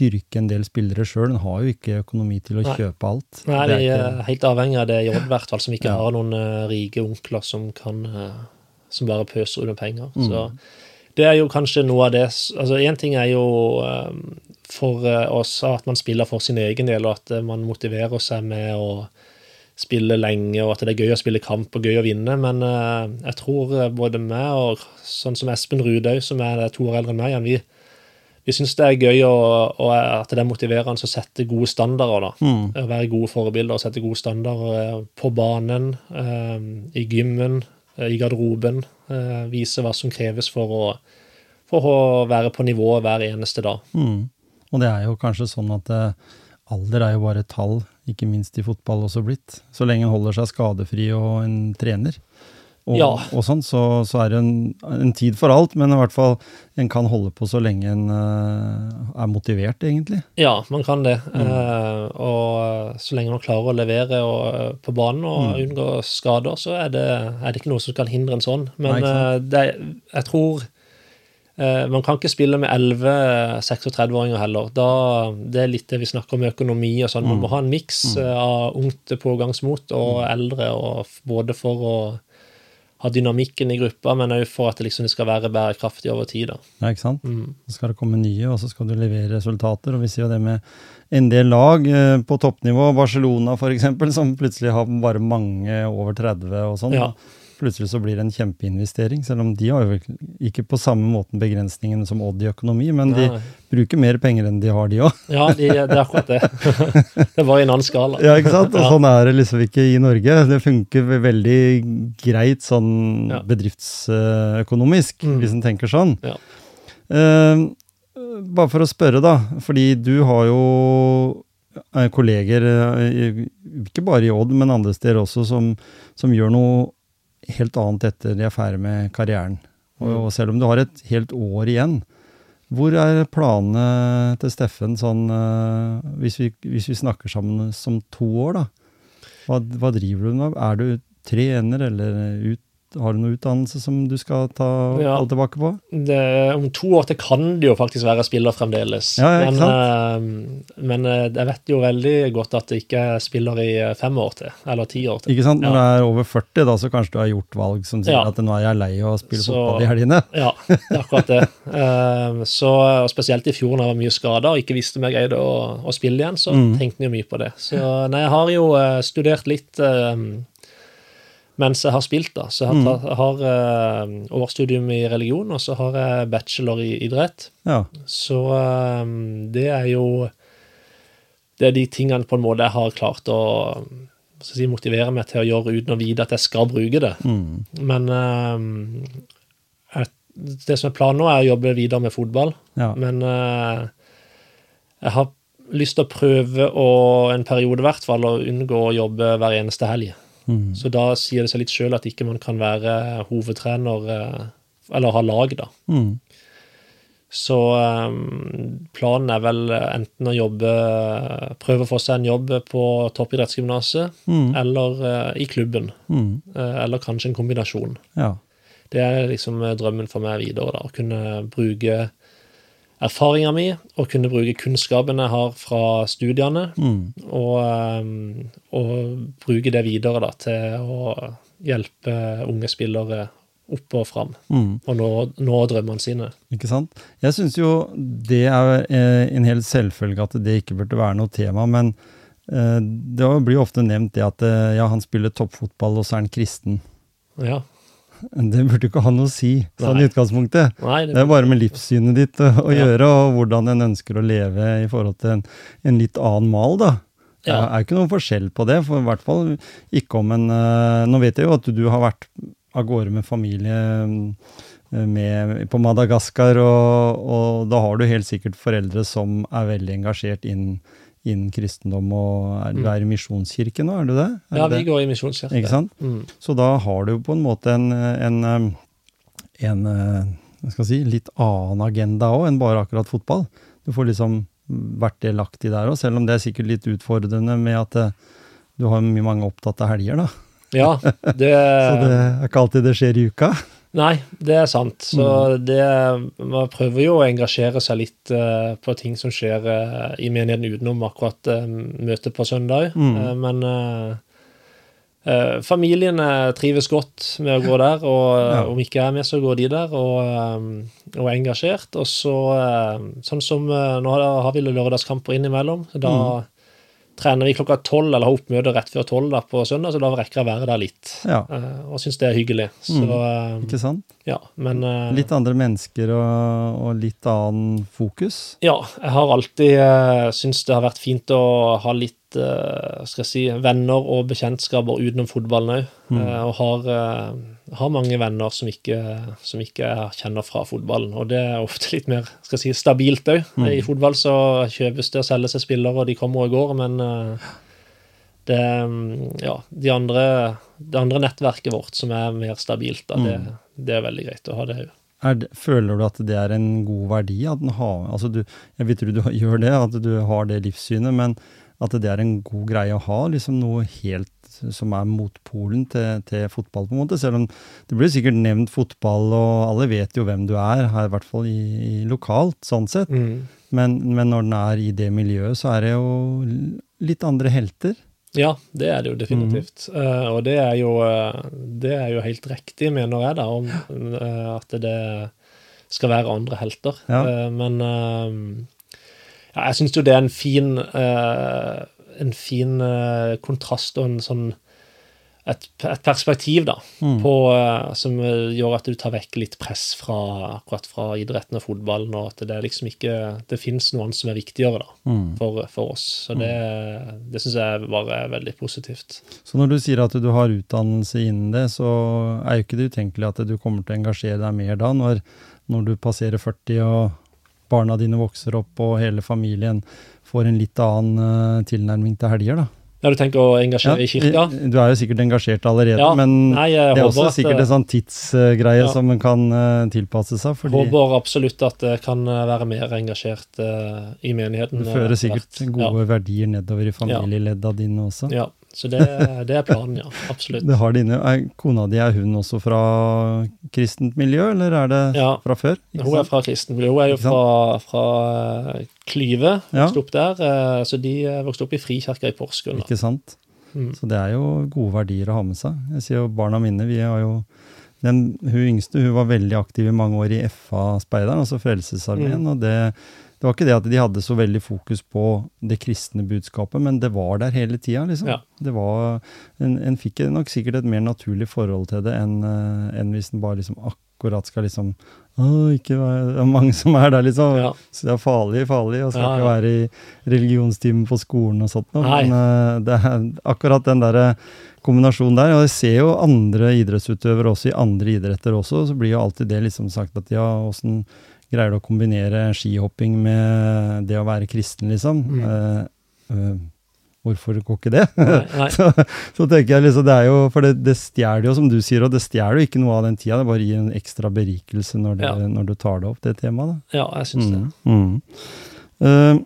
S1: dyrke en del spillere sjøl. En har jo ikke økonomi til å
S2: Nei.
S1: kjøpe alt.
S2: Nei,
S1: Det er
S2: er helt avhengig av det i Odd, i hvert fall, som ikke
S1: Ja.
S2: har noen uh, rike onkler som kan uh, som bare pøser ut med penger.
S1: Mm.
S2: Så det er jo kanskje noe av det Altså, én ting er jo eh, for eh, oss at man spiller for sin egen del, og at eh, man motiverer seg med å spille lenge, og at det er gøy å spille kamp og gøy å vinne, men eh, jeg tror både meg og sånn som Espen Rudaug, som er to år eldre enn meg vi vi syns det er gøy og, og at det er motiverende å sette gode standarder. da.
S1: Mm.
S2: Være gode forbilder og sette gode standarder på banen, i gymmen, i garderoben. Vise hva som kreves for å, for å være på nivå hver eneste dag.
S1: Mm. Og det er jo kanskje sånn at eh, alder er jo bare tall, ikke minst i fotball også blitt. Så lenge en holder seg skadefri og en trener, og,
S2: Ja.
S1: og sånn, så, så er det en, en tid for alt. Men i hvert fall en kan holde på så lenge en uh, er motivert, egentlig.
S2: Ja, man kan det. Eh, og så lenge man klarer å levere og, på banen og unngå skader, så er det, er det ikke noe som kan hindre en sånn. Men
S1: Nei,
S2: det, jeg tror man kan ikke spille med 11 36-åringer heller. Da, det er litt det vi snakker om økonomi og sånn. Man må ha en miks eh, av ungt pågangsmot og eldre, og både for å ha dynamikken i gruppa, men òg for at det liksom skal være bærekraftig over tid. da.
S1: Ja, ikke sant?
S2: Mm.
S1: Så skal det komme nye, og så skal du levere resultater. Og vi ser jo det med en del lag eh, på toppnivå, Barcelona f.eks., som plutselig har bare mange over 30 og sånn.
S2: Ja.
S1: Plutselig så blir det en kjempeinvestering, selv om de har jo ikke på samme måten begrensningene som Odd i økonomi, men de bruker mer penger enn de har, de òg.
S2: Ja, de, det er akkurat det. [LAUGHS] det var i en annen skala.
S1: Ja, ikke sant? Og
S2: Ja.
S1: sånn er det liksom ikke i Norge. Det funker veldig greit sånn
S2: Ja.
S1: bedriftsøkonomisk,
S2: Mm.
S1: hvis en tenker sånn.
S2: Ja.
S1: Uh, bare for å spørre, da, fordi du har jo eh, kolleger, eh, ikke bare i Odd, men andre steder også, som, som gjør noe helt annet etter de er ferdig med karrieren. Og,
S2: Mm.
S1: og selv om du har et helt år igjen, hvor er planene til Steffen sånn eh, hvis, vi, hvis vi snakker sammen som to år, da? Hva, hva driver du med? Er du trener, eller ut, har du noe utdannelse som du skal ta
S2: Ja.
S1: alt tilbake på?
S2: Det, om to år til kan det jo faktisk være spiller fremdeles.
S1: Ja, ja, ikke
S2: men, eh, men eh, jeg vet jo veldig godt at det ikke er spiller i eh, fem år til, eller ti år til.
S1: Ikke sant? Når
S2: Ja.
S1: du er over 40, da, så kanskje du har gjort valg som sier at nå er jeg lei av å spille
S2: Så-
S1: fotball i helgene. [LAUGHS]
S2: Ja, det er akkurat det. Så, og spesielt i fjor når jeg var mye skada og ikke visste om jeg greide å, å spille igjen, så
S1: Mm.
S2: tenkte jeg mye på det. Så nei, jeg har jo studert litt mens jeg har spilt, da. Så jeg
S1: Mm.
S2: har, tatt- har uh, årsstudium i religion, og så har jeg bachelor i idrett.
S1: Ja.
S2: Så ehm, det er jo Det er de tingene på en måte jeg har klart å si, motivere meg til å gjøre uten å vite at jeg skal bruke det.
S1: Mm.
S2: Men ehm, jeg, det som er planen nå, er å jobbe videre med fotball.
S1: ja.
S2: Men uh, jeg har lyst til å prøve å, en periode i hvert fall, å unngå å jobbe hver eneste helg.
S1: Mm.
S2: Så da sier det seg litt sjøl at ikke man kan være hovedtrener eh, eller ha lag, da.
S1: Mm.
S2: Så um, planen er vel enten å jobbe Prøve å få seg en jobb på toppidrettsgymnaset,
S1: Mm.
S2: eller eh, i klubben.
S1: Mm.
S2: Eh, eller kanskje en kombinasjon.
S1: Ja.
S2: Det er liksom eh, drømmen for meg videre. da, Å kunne bruke erfaringa mi og kunne bruke kunnskapen jeg har fra studiene,
S1: Mm.
S2: og, um, og bruke det videre da, til å hjelpe unge spillere opp og fram,
S1: Mm.
S2: og nå, nå drømmene sine.
S1: Ikke sant? Jeg syns jo det er eh, en hel selvfølge at det ikke burde være noe tema, men eh, det blir jo ofte nevnt det at eh, ja, han spiller toppfotball, og så er han kristen.
S2: Ja.
S1: Det burde ikke ha noe å si, sånn
S2: Nei.
S1: i utgangspunktet.
S2: Nei,
S1: Det er bare med livssynet ditt å, å
S2: Ja.
S1: gjøre, og hvordan en ønsker å leve i forhold til en, en litt annen mal, da. Det
S2: Ja.
S1: er ikke noen forskjell på det, for i hvert fall ikke om en eh, Nå vet jeg jo at du har vært av gårde med familie eh, med, på Madagaskar, og, og da har du helt sikkert foreldre som er veldig engasjert innen innen kristendom, og er, du er i misjonskirken nå, er du det? Er
S2: Ja, vi
S1: det?
S2: går i misjonskirke.
S1: Ikke sant?
S2: Mm.
S1: Så da har du jo på en måte en, en, en skal si, litt annen agenda òg enn bare akkurat fotball. Du får liksom vært delaktig der òg, selv om det er sikkert litt utfordrende med at uh, du har mye mange opptatte helger, da.
S2: Ja, [LAUGHS] det,
S1: Så det er ikke alltid det skjer i uka.
S2: Nei, det er sant. Så
S1: Mm.
S2: det Man prøver jo å engasjere seg litt uh, på ting som skjer uh, i menigheten utenom akkurat uh, møtet på søndag.
S1: Mm.
S2: Men familiene trives godt med å gå der, og
S1: Ja.
S2: om ikke jeg er med, så går de der og, og er engasjert. Og så, sånn som Nå har vi lørdagskamper innimellom. Da
S1: Mm.
S2: Trener vi klokka tolv, eller har oppmøte rett før tolv på søndag, så da rekker jeg å være der litt.
S1: Ja,
S2: Uh, og syns det er hyggelig. Så eh,
S1: ikke sant?
S2: ja, men uh,
S1: Litt andre mennesker og, og litt annen fokus.
S2: Ja, jeg har alltid uh, syntes det har vært fint å ha litt skal jeg si, venner og bekjentskaper utenom fotballen òg. og har, har mange venner som ikke, som ikke kjenner fra fotballen. Og det er ofte litt mer skal jeg si, stabilt òg. I fotball så kjøpes det og selges det spillere, og de kommer og går, men eh, det, mm, ja, de andre, det andre nettverket vårt som er mer stabilt, da, det, det er veldig greit å ha det òg.
S1: Det, føler du at det er en god verdi? At den har, altså du, jeg vil tro du [LAUGHS] gjør det, at du har det livssynet, men at det er en god greie å ha liksom noe helt som er motpolen til, til fotball, på en måte. Selv om det blir sikkert nevnt fotball, og alle vet jo hvem du er, her, i hvert fall i, i lokalt, sånn sett.
S2: Mm.
S1: Men, men når den er i det miljøet, så er det jo litt andre helter.
S2: Ja, det er det jo definitivt. Eh, og det er jo, eh, det er jo helt riktig, mener jeg, da, om uh, at det skal være andre helter.
S1: Ja.
S2: Uh, men ja, jeg syns jo det er en fin, eh, en fin eh, kontrast og en sånn et, et perspektiv da, på, eh, som eh, gjør at du tar vekk litt press fra, akkurat fra idretten og fotballen, og at det liksom ikke Det fins noen som er viktigere da, for, for oss. Så det, det syns jeg bare er veldig positivt.
S1: Så når du sier at du har utdannelse innen det, så er jo ikke det utenkelig at du kommer til å engasjere deg mer da, når, når du passerer 40 og barna dine vokser opp og hele familien får en litt annen eh, tilnærming til helger, da.
S2: Ja, du tenker å engasjere i kirka?
S1: Du er jo sikkert engasjert allerede,
S2: Ja,
S1: men
S2: nei,
S1: det er også
S2: at,
S1: sikkert
S2: eh,
S1: en sånn tidsgreie
S2: ja.
S1: som en kan uh, tilpasse seg, fordi
S2: Håper absolutt at jeg kan være mer engasjert uh, i menigheten.
S1: du fører sikkert gode verdier nedover i familieledda dine også.
S2: Ja, ja. Så det, det er planen, ja. Absolutt.
S1: Det har dine, er, kona di, er hun også fra kristent miljø, eller er det
S2: Ja.
S1: fra før? Ikke
S2: Hun er fra kristent miljø. Hun er jo fra, fra eh, Klyve,
S1: Ja.
S2: vokste opp der. eh, Så de eh, vokste opp i Frikirka i Porsgrunn.
S1: Ikke sant?
S2: Mm.
S1: Så det er jo gode verdier å ha med seg. Jeg sier jo barna mine, vi har jo den, Hun yngste hun var veldig aktiv i mange år i FA-speideren, altså Frelsesarmeen.
S2: Mm.
S1: og det, det var ikke det at de hadde så veldig fokus på det kristne budskapet, men det var der hele tida. Liksom.
S2: Ja.
S1: Det var, en, en fikk nok sikkert et mer naturlig forhold til det enn en hvis en bare liksom akkurat skal liksom Å, ikke være Det er mange som er der, liksom.
S2: Ja.
S1: Så det er farlig, farlig, og skal
S2: Ja,
S1: ikke være i religionstimen på skolen og sånt.
S2: Nei.
S1: Men eh, det er akkurat den der kombinasjonen der, og jeg ser jo andre idrettsutøvere også i andre idretter også, så blir jo alltid det liksom sagt at ja, åssen greier du å kombinere skihopping med det å være kristen, liksom?
S2: Mm.
S1: Uh, uh, hvorfor går ikke det?
S2: Nei, [LAUGHS] nei.
S1: så, så tenker jeg liksom, det er jo, for det, det stjeler jo, som du sier, og det stjeler jo ikke noe av den tida, det bare gir en ekstra berikelse når, det,
S2: Ja.
S1: når du tar det opp, det temaet. da.
S2: Ja, jeg syns det.
S1: Mm, mm. Eh,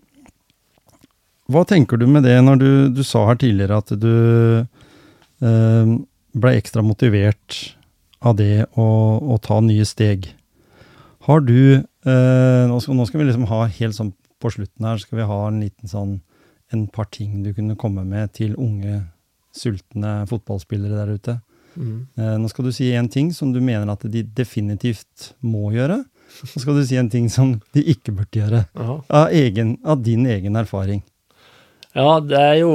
S1: hva tenker du med det når du, du sa her tidligere at du uh, ble ekstra motivert av det å, å ta nye steg? Har du eh, nå, skal, nå skal vi liksom ha helt sånn på slutten her, skal vi ha en liten sånn en par ting du kunne komme med til unge, sultne fotballspillere der ute.
S2: Mm.
S1: Eh, nå skal du si en ting som du mener at de definitivt må gjøre. Så skal du si en ting som de ikke burde gjøre. Av, egen, av din egen erfaring.
S2: Ja, det er jo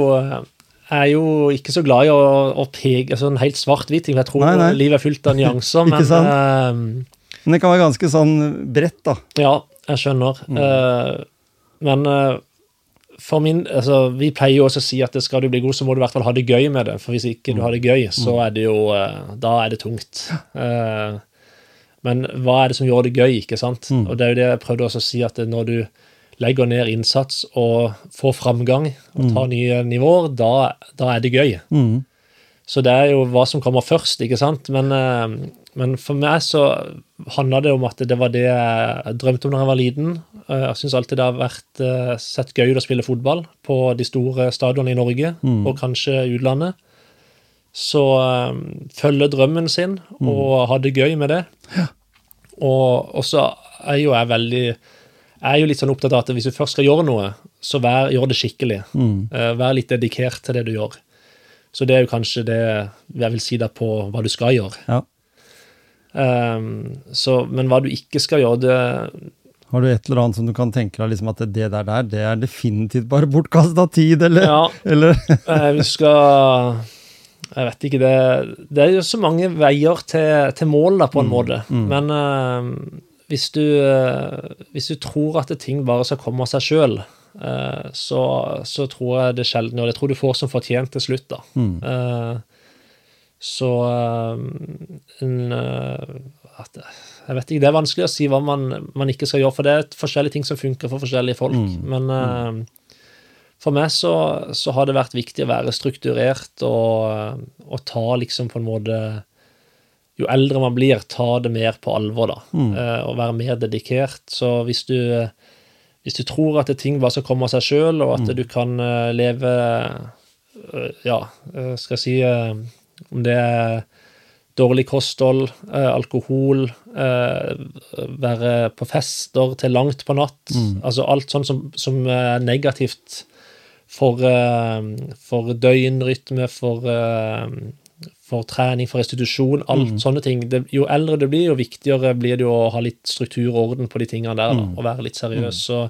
S2: Jeg er jo ikke så glad i å, å peke sånn helt svart-hvitt ting, jeg tror
S1: Nei, nei.
S2: livet er fullt av nyanser. [LAUGHS] Men
S1: sant?
S2: eh,
S1: Men det kan være ganske sånn bredt, da.
S2: Ja, jeg skjønner.
S1: Mm.
S2: Uh, men uh, for min altså, Vi pleier jo også å si at skal du bli god, så må du i hvert fall ha det gøy med det. For hvis ikke du har det gøy, så
S1: Mm.
S2: er det jo uh, Da er det tungt. Men hva er det som gjør det gøy, ikke sant?
S1: Mm.
S2: Og det er jo det jeg prøvde også å si, at når du legger ned innsats og får framgang og tar nye nivåer, da, da er det gøy.
S1: Mm.
S2: Så det er jo hva som kommer først, ikke sant? Men, men for meg så handla det om at det var det jeg drømte om da jeg var liten. Eh, Jeg syns alltid det har vært eh, sett gøy ut å spille fotball på de store stadionene i Norge,
S1: Mm.
S2: og kanskje utlandet. Så eh, følge drømmen sin og ha det gøy med det. Og og så er jo jeg veldig jeg er jo litt sånn opptatt av at hvis du først skal gjøre noe, så vær, gjør det skikkelig.
S1: Mm.
S2: Vær litt dedikert til det du gjør. Så det er jo kanskje det jeg vil si da på hva du skal gjøre.
S1: Ja.
S2: Ehm, så, men hva du ikke skal gjøre, det
S1: Har du et eller annet som du kan tenke deg liksom at det der, der det er definitivt bare bortkasta tid, eller?
S2: Ja, [LAUGHS]
S1: eller? [LAUGHS]
S2: eh, vi skal Jeg vet ikke, det, det er jo så mange veier til, til mål, da, på en måte. Men uh, hvis, du, uh, hvis du tror at ting bare skal komme av seg sjøl, så, så tror jeg det sjelden Og jeg tror du får som fortjent til slutt, da. Eh, så eh, en, eh, at, Jeg vet ikke, det er vanskelig å si hva man, man ikke skal gjøre, for det er forskjellige ting som funker for forskjellige folk. Men mm. for meg så, så har det vært viktig å være strukturert og, og ta liksom på en måte Jo eldre man blir, ta det mer på alvor, da. Mm. og være mer dedikert. Så hvis du, hvis du tror at ting bare skal komme av seg sjøl, og at du kan eh, leve eh, Ja, eh, skal jeg si eh, Om det er dårlig kosthold, eh, alkohol, eh, være på fester til langt på natt. Altså alt sånn som, som er negativt for, eh, for døgnrytme, for, for trening, for restitusjon, alt sånne ting. Det, jo eldre du blir, jo viktigere blir det å ha litt struktur og orden på de tingene der, da, og være litt seriøs. Så,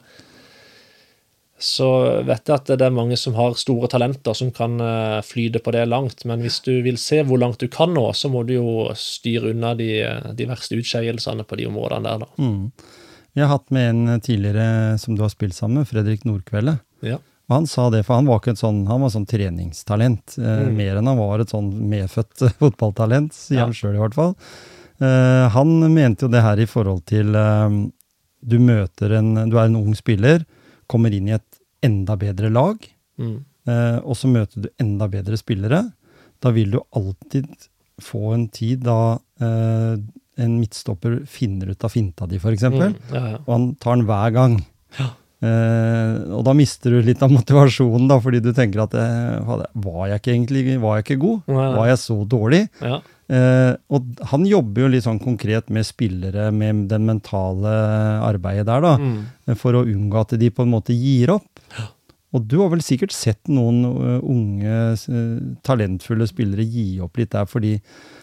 S2: så vet jeg at det er mange som har store talenter som kan eh, flyte på det langt, men hvis du vil se hvor langt du kan nå, så må du jo styre unna de, de verste utskeielsene på de områdene der, da.
S1: Mm. Vi har hatt med en tidligere som du har spilt sammen med, Fredrik Nordkvelde.
S2: Ja.
S1: Og han sa det, for han var ikke et sånn, han var sånn treningstalent, eh,
S2: Mm.
S1: mer enn han var et sånn medfødt [LAUGHS] fotballtalent, sier
S2: Ja.
S1: han sjøl i hvert fall. Eh, han mente jo det her i forhold til eh, du møter en, du er en ung spiller, kommer inn i et enda bedre lag,
S2: Mm.
S1: eh, og så møter du enda bedre spillere. Da vil du alltid få en tid da eh, en midtstopper finner ut av finta di, f.eks.
S2: Mm. Ja, ja.
S1: og han tar den hver gang.
S2: Ja.
S1: Eh, og da mister du litt av motivasjonen, da, fordi du tenker at eh, var jeg ikke egentlig var jeg ikke god?
S2: Nei, nei.
S1: Var jeg så dårlig?
S2: ja.
S1: Uh, og han jobber jo litt sånn konkret med spillere, med den mentale arbeidet der, da,
S2: Mm.
S1: for å unngå at de på en måte gir opp. Og du har vel sikkert sett noen unge, talentfulle spillere gi opp litt der, fordi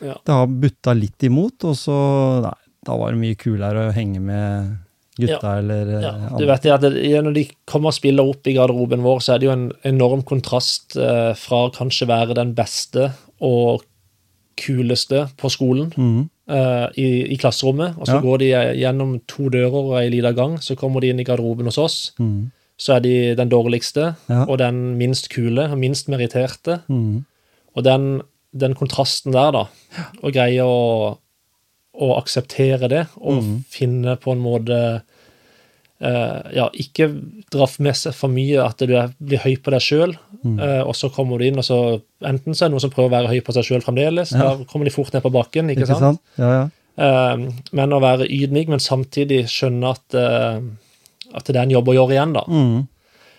S2: Ja.
S1: det har butta litt imot, og så Nei, da var det mye kulere å henge med gutta, eller eh,
S2: Ja, du vet at det, Når de kommer og spiller opp i garderoben vår, så er det jo en enorm kontrast eh, fra kanskje være den beste og kuleste på skolen
S1: mm.
S2: eh, i, i klasserommet, og så
S1: Ja.
S2: går de gjennom to dører og ei lita gang, så kommer de inn i garderoben hos oss.
S1: Mm.
S2: Så er de den dårligste
S1: Ja.
S2: og den minst kule og minst meritterte.
S1: Mm.
S2: Og den, den kontrasten der, da, og greie å, å akseptere det, og
S1: mm.
S2: finne på en måte eh, Ja, ikke dra med seg for mye at du er, blir høy på deg sjøl,
S1: Mhm.
S2: og så kommer du inn, og så enten så er det noen som prøver å være høy på seg sjøl fremdeles,
S1: Ja.
S2: da kommer de fort ned på bakken, ikke,
S1: Ikke sant? Ja, ja.
S2: Eh, men å være ydmyk, men samtidig skjønne at, eh, at det er en jobb å gjøre igjen, da.
S1: Mm.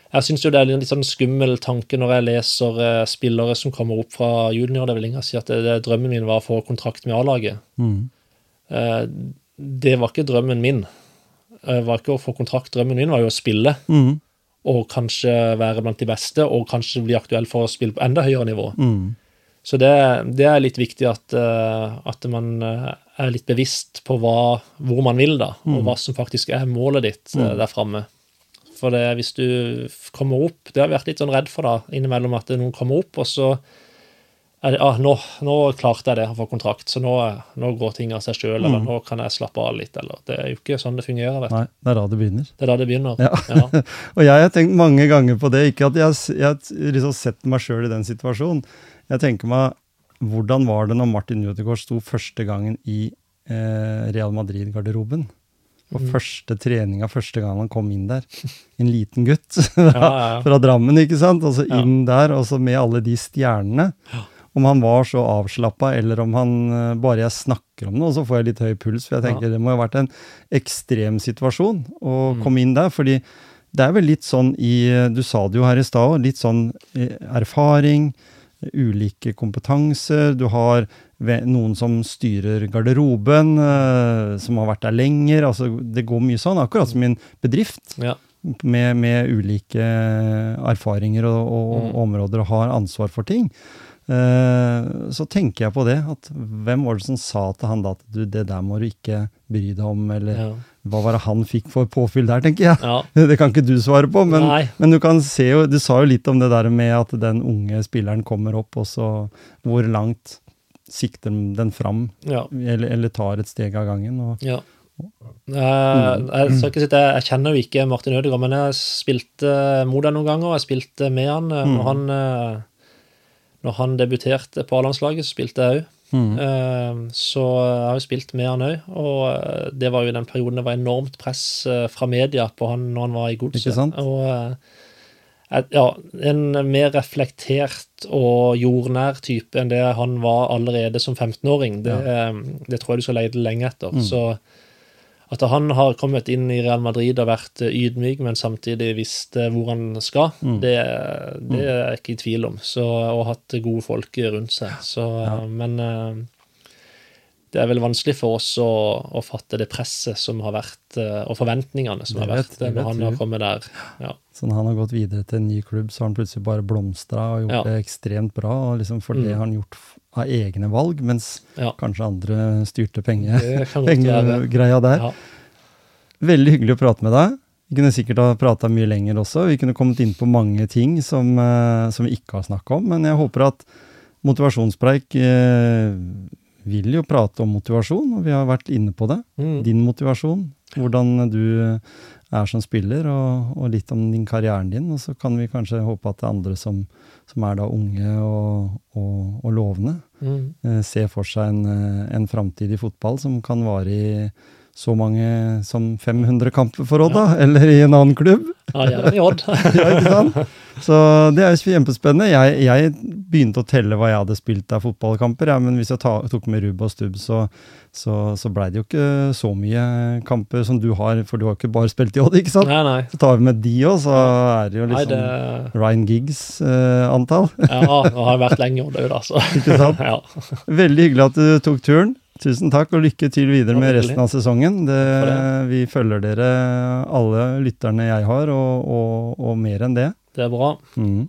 S2: Jeg syns jo det er en litt sånn skummel tanke når jeg leser eh, spillere som kommer opp fra junioravdelinga ingen si at det, det, drømmen min var å få kontrakt med A-laget.
S1: Mhm.
S2: Eh, det var ikke drømmen min. Det var ikke å få kontrakt. Drømmen min var jo å spille,
S1: Mm.
S2: og kanskje være blant de beste, og kanskje bli aktuell for å spille på enda høyere nivå.
S1: Mm.
S2: Så det, det er litt viktig at, eh, at man eh, er litt bevisst på hva, hvor man vil, da, og hva som faktisk er målet ditt mm. der framme. For det, hvis du kommer opp Det har jeg vært litt sånn redd for da, innimellom at noen kommer opp, og så det ah, nå, nå klarte jeg det å få kontrakt, så nå, nå går ting av seg sjøl, eller nå kan jeg slappe av litt, eller Det er jo ikke sånn det fungerer, vet du.
S1: Nei, det er da det begynner.
S2: Det er da det begynner.
S1: Ja.
S2: Ja. [LAUGHS]
S1: Og jeg har tenkt mange ganger på det, ikke at jeg, har liksom sett meg sjøl i den situasjonen. Jeg tenker meg, hvordan var det når Martin Jødegaard sto første gangen i eh, Real Madrid-garderoben? På
S2: Mm.
S1: første treninga, første gang han kom inn der. [LAUGHS] En liten gutt
S2: fra, ja, ja. [LAUGHS]
S1: fra Drammen, ikke sant? Og så
S2: Ja.
S1: inn der, og så med alle de stjernene. Om han var så avslappa, eller om han eh, bare jeg snakker om det, og så får jeg litt høy puls. For jeg tenker det må ha vært en ekstrem situasjon å
S2: Mm.
S1: komme inn der. fordi det er vel litt sånn i Du sa det jo her i stad litt sånn eh, erfaring, ulike kompetanser. Du har noen som styrer garderoben, eh, som har vært der lenger. altså Det går mye sånn, akkurat som i en bedrift
S2: Ja.
S1: med, med ulike erfaringer og, og,
S2: Mm.
S1: områder og har ansvar for ting. Eh, så tenker jeg på det. at Hvem var det som sa til han da at du, det der må du ikke bry deg om, eller
S2: Ja.
S1: hva var det han fikk for påfyll der, tenker jeg.
S2: Ja. [LAUGHS]
S1: Det kan ikke du svare på, men, men du kan se jo, du sa jo litt om det der med at den unge spilleren kommer opp, og så hvor langt sikter den fram,
S2: Ja.
S1: eller, eller tar et steg av gangen. Og,
S2: Ja. Eh, jeg, ikke si jeg, jeg kjenner jo ikke Martin Ødegaard, men jeg spilte mot ham noen ganger. og Jeg spilte med han og når han, eh, når han debuterte på A-landslaget, så spilte jeg òg.
S1: Mm.
S2: Så jeg har jo spilt med han òg, og eh, det var jo den perioden det var enormt press eh, fra media på han når han var i godset. Og eh, ja, en mer reflektert og jordnær type enn det han var allerede som 15-åring, det, ja. det tror jeg du skal lete lenge etter.
S1: Mm.
S2: Så at han har kommet inn i Real Madrid og vært eh, ydmyk, men samtidig visst eh, hvor han skal,
S1: Mm.
S2: det, det er jeg ikke i tvil om. Så, og hatt gode folk rundt seg. Så,
S1: Ja.
S2: Men eh, det er vel vanskelig for oss å, å fatte det presset som har vært, og forventningene som
S1: vet,
S2: har vært
S1: vet
S2: når han har kommet der. Ja.
S1: Så når han har gått videre til en ny klubb, så har han plutselig bare blomstra og gjort
S2: Ja.
S1: det ekstremt bra. og liksom For det
S2: Mm.
S1: har han gjort av egne valg, mens
S2: Ja.
S1: kanskje andre styrte pengegreia der.
S2: Ja.
S1: Veldig hyggelig å prate med deg. Vi kunne sikkert ha prata mye lenger også. Vi kunne kommet inn på mange ting som, eh, som vi ikke har snakka om. Men jeg håper at motivasjonspreik eh, vil jo prate om motivasjon, og vi har vært inne på det.
S2: Mm.
S1: Din motivasjon, hvordan du er som spiller, og, og litt om din karrieren din. Og så kan vi kanskje håpe at det er andre som, som er da unge og, og, og lovende,
S2: Mm.
S1: eh, ser for seg en, eh, en framtid i fotball som kan vare i så mange som 500 kamper for Odd, da, eller i en annen klubb.
S2: Ja, gjerne i Odd. [LAUGHS]
S1: ja, ikke sant? Så det er jo kjempespennende. Jeg, jeg begynte å telle hva jeg hadde spilt av fotballkamper, ja, men hvis jeg ta, tok med rubb og stubb, så, så, så blei det jo ikke så mye kamper som du har, for du har ikke bare spilt i Odd, ikke sant?
S2: Nei, nei.
S1: Så tar vi med de òg, så er det jo
S2: nei
S1: liksom
S2: det,
S1: Ryan Giggs-antall.
S2: ja, nå har vært lenge i Odd òg, da. Så.
S1: ikke sant? [LAUGHS]
S2: Ja.
S1: Veldig hyggelig at du tok turen. Tusen takk, og lykke til videre med resten av sesongen. Det, vi følger dere, alle lytterne jeg har, og, og, og mer enn det.
S2: Det er bra.
S1: Mhm.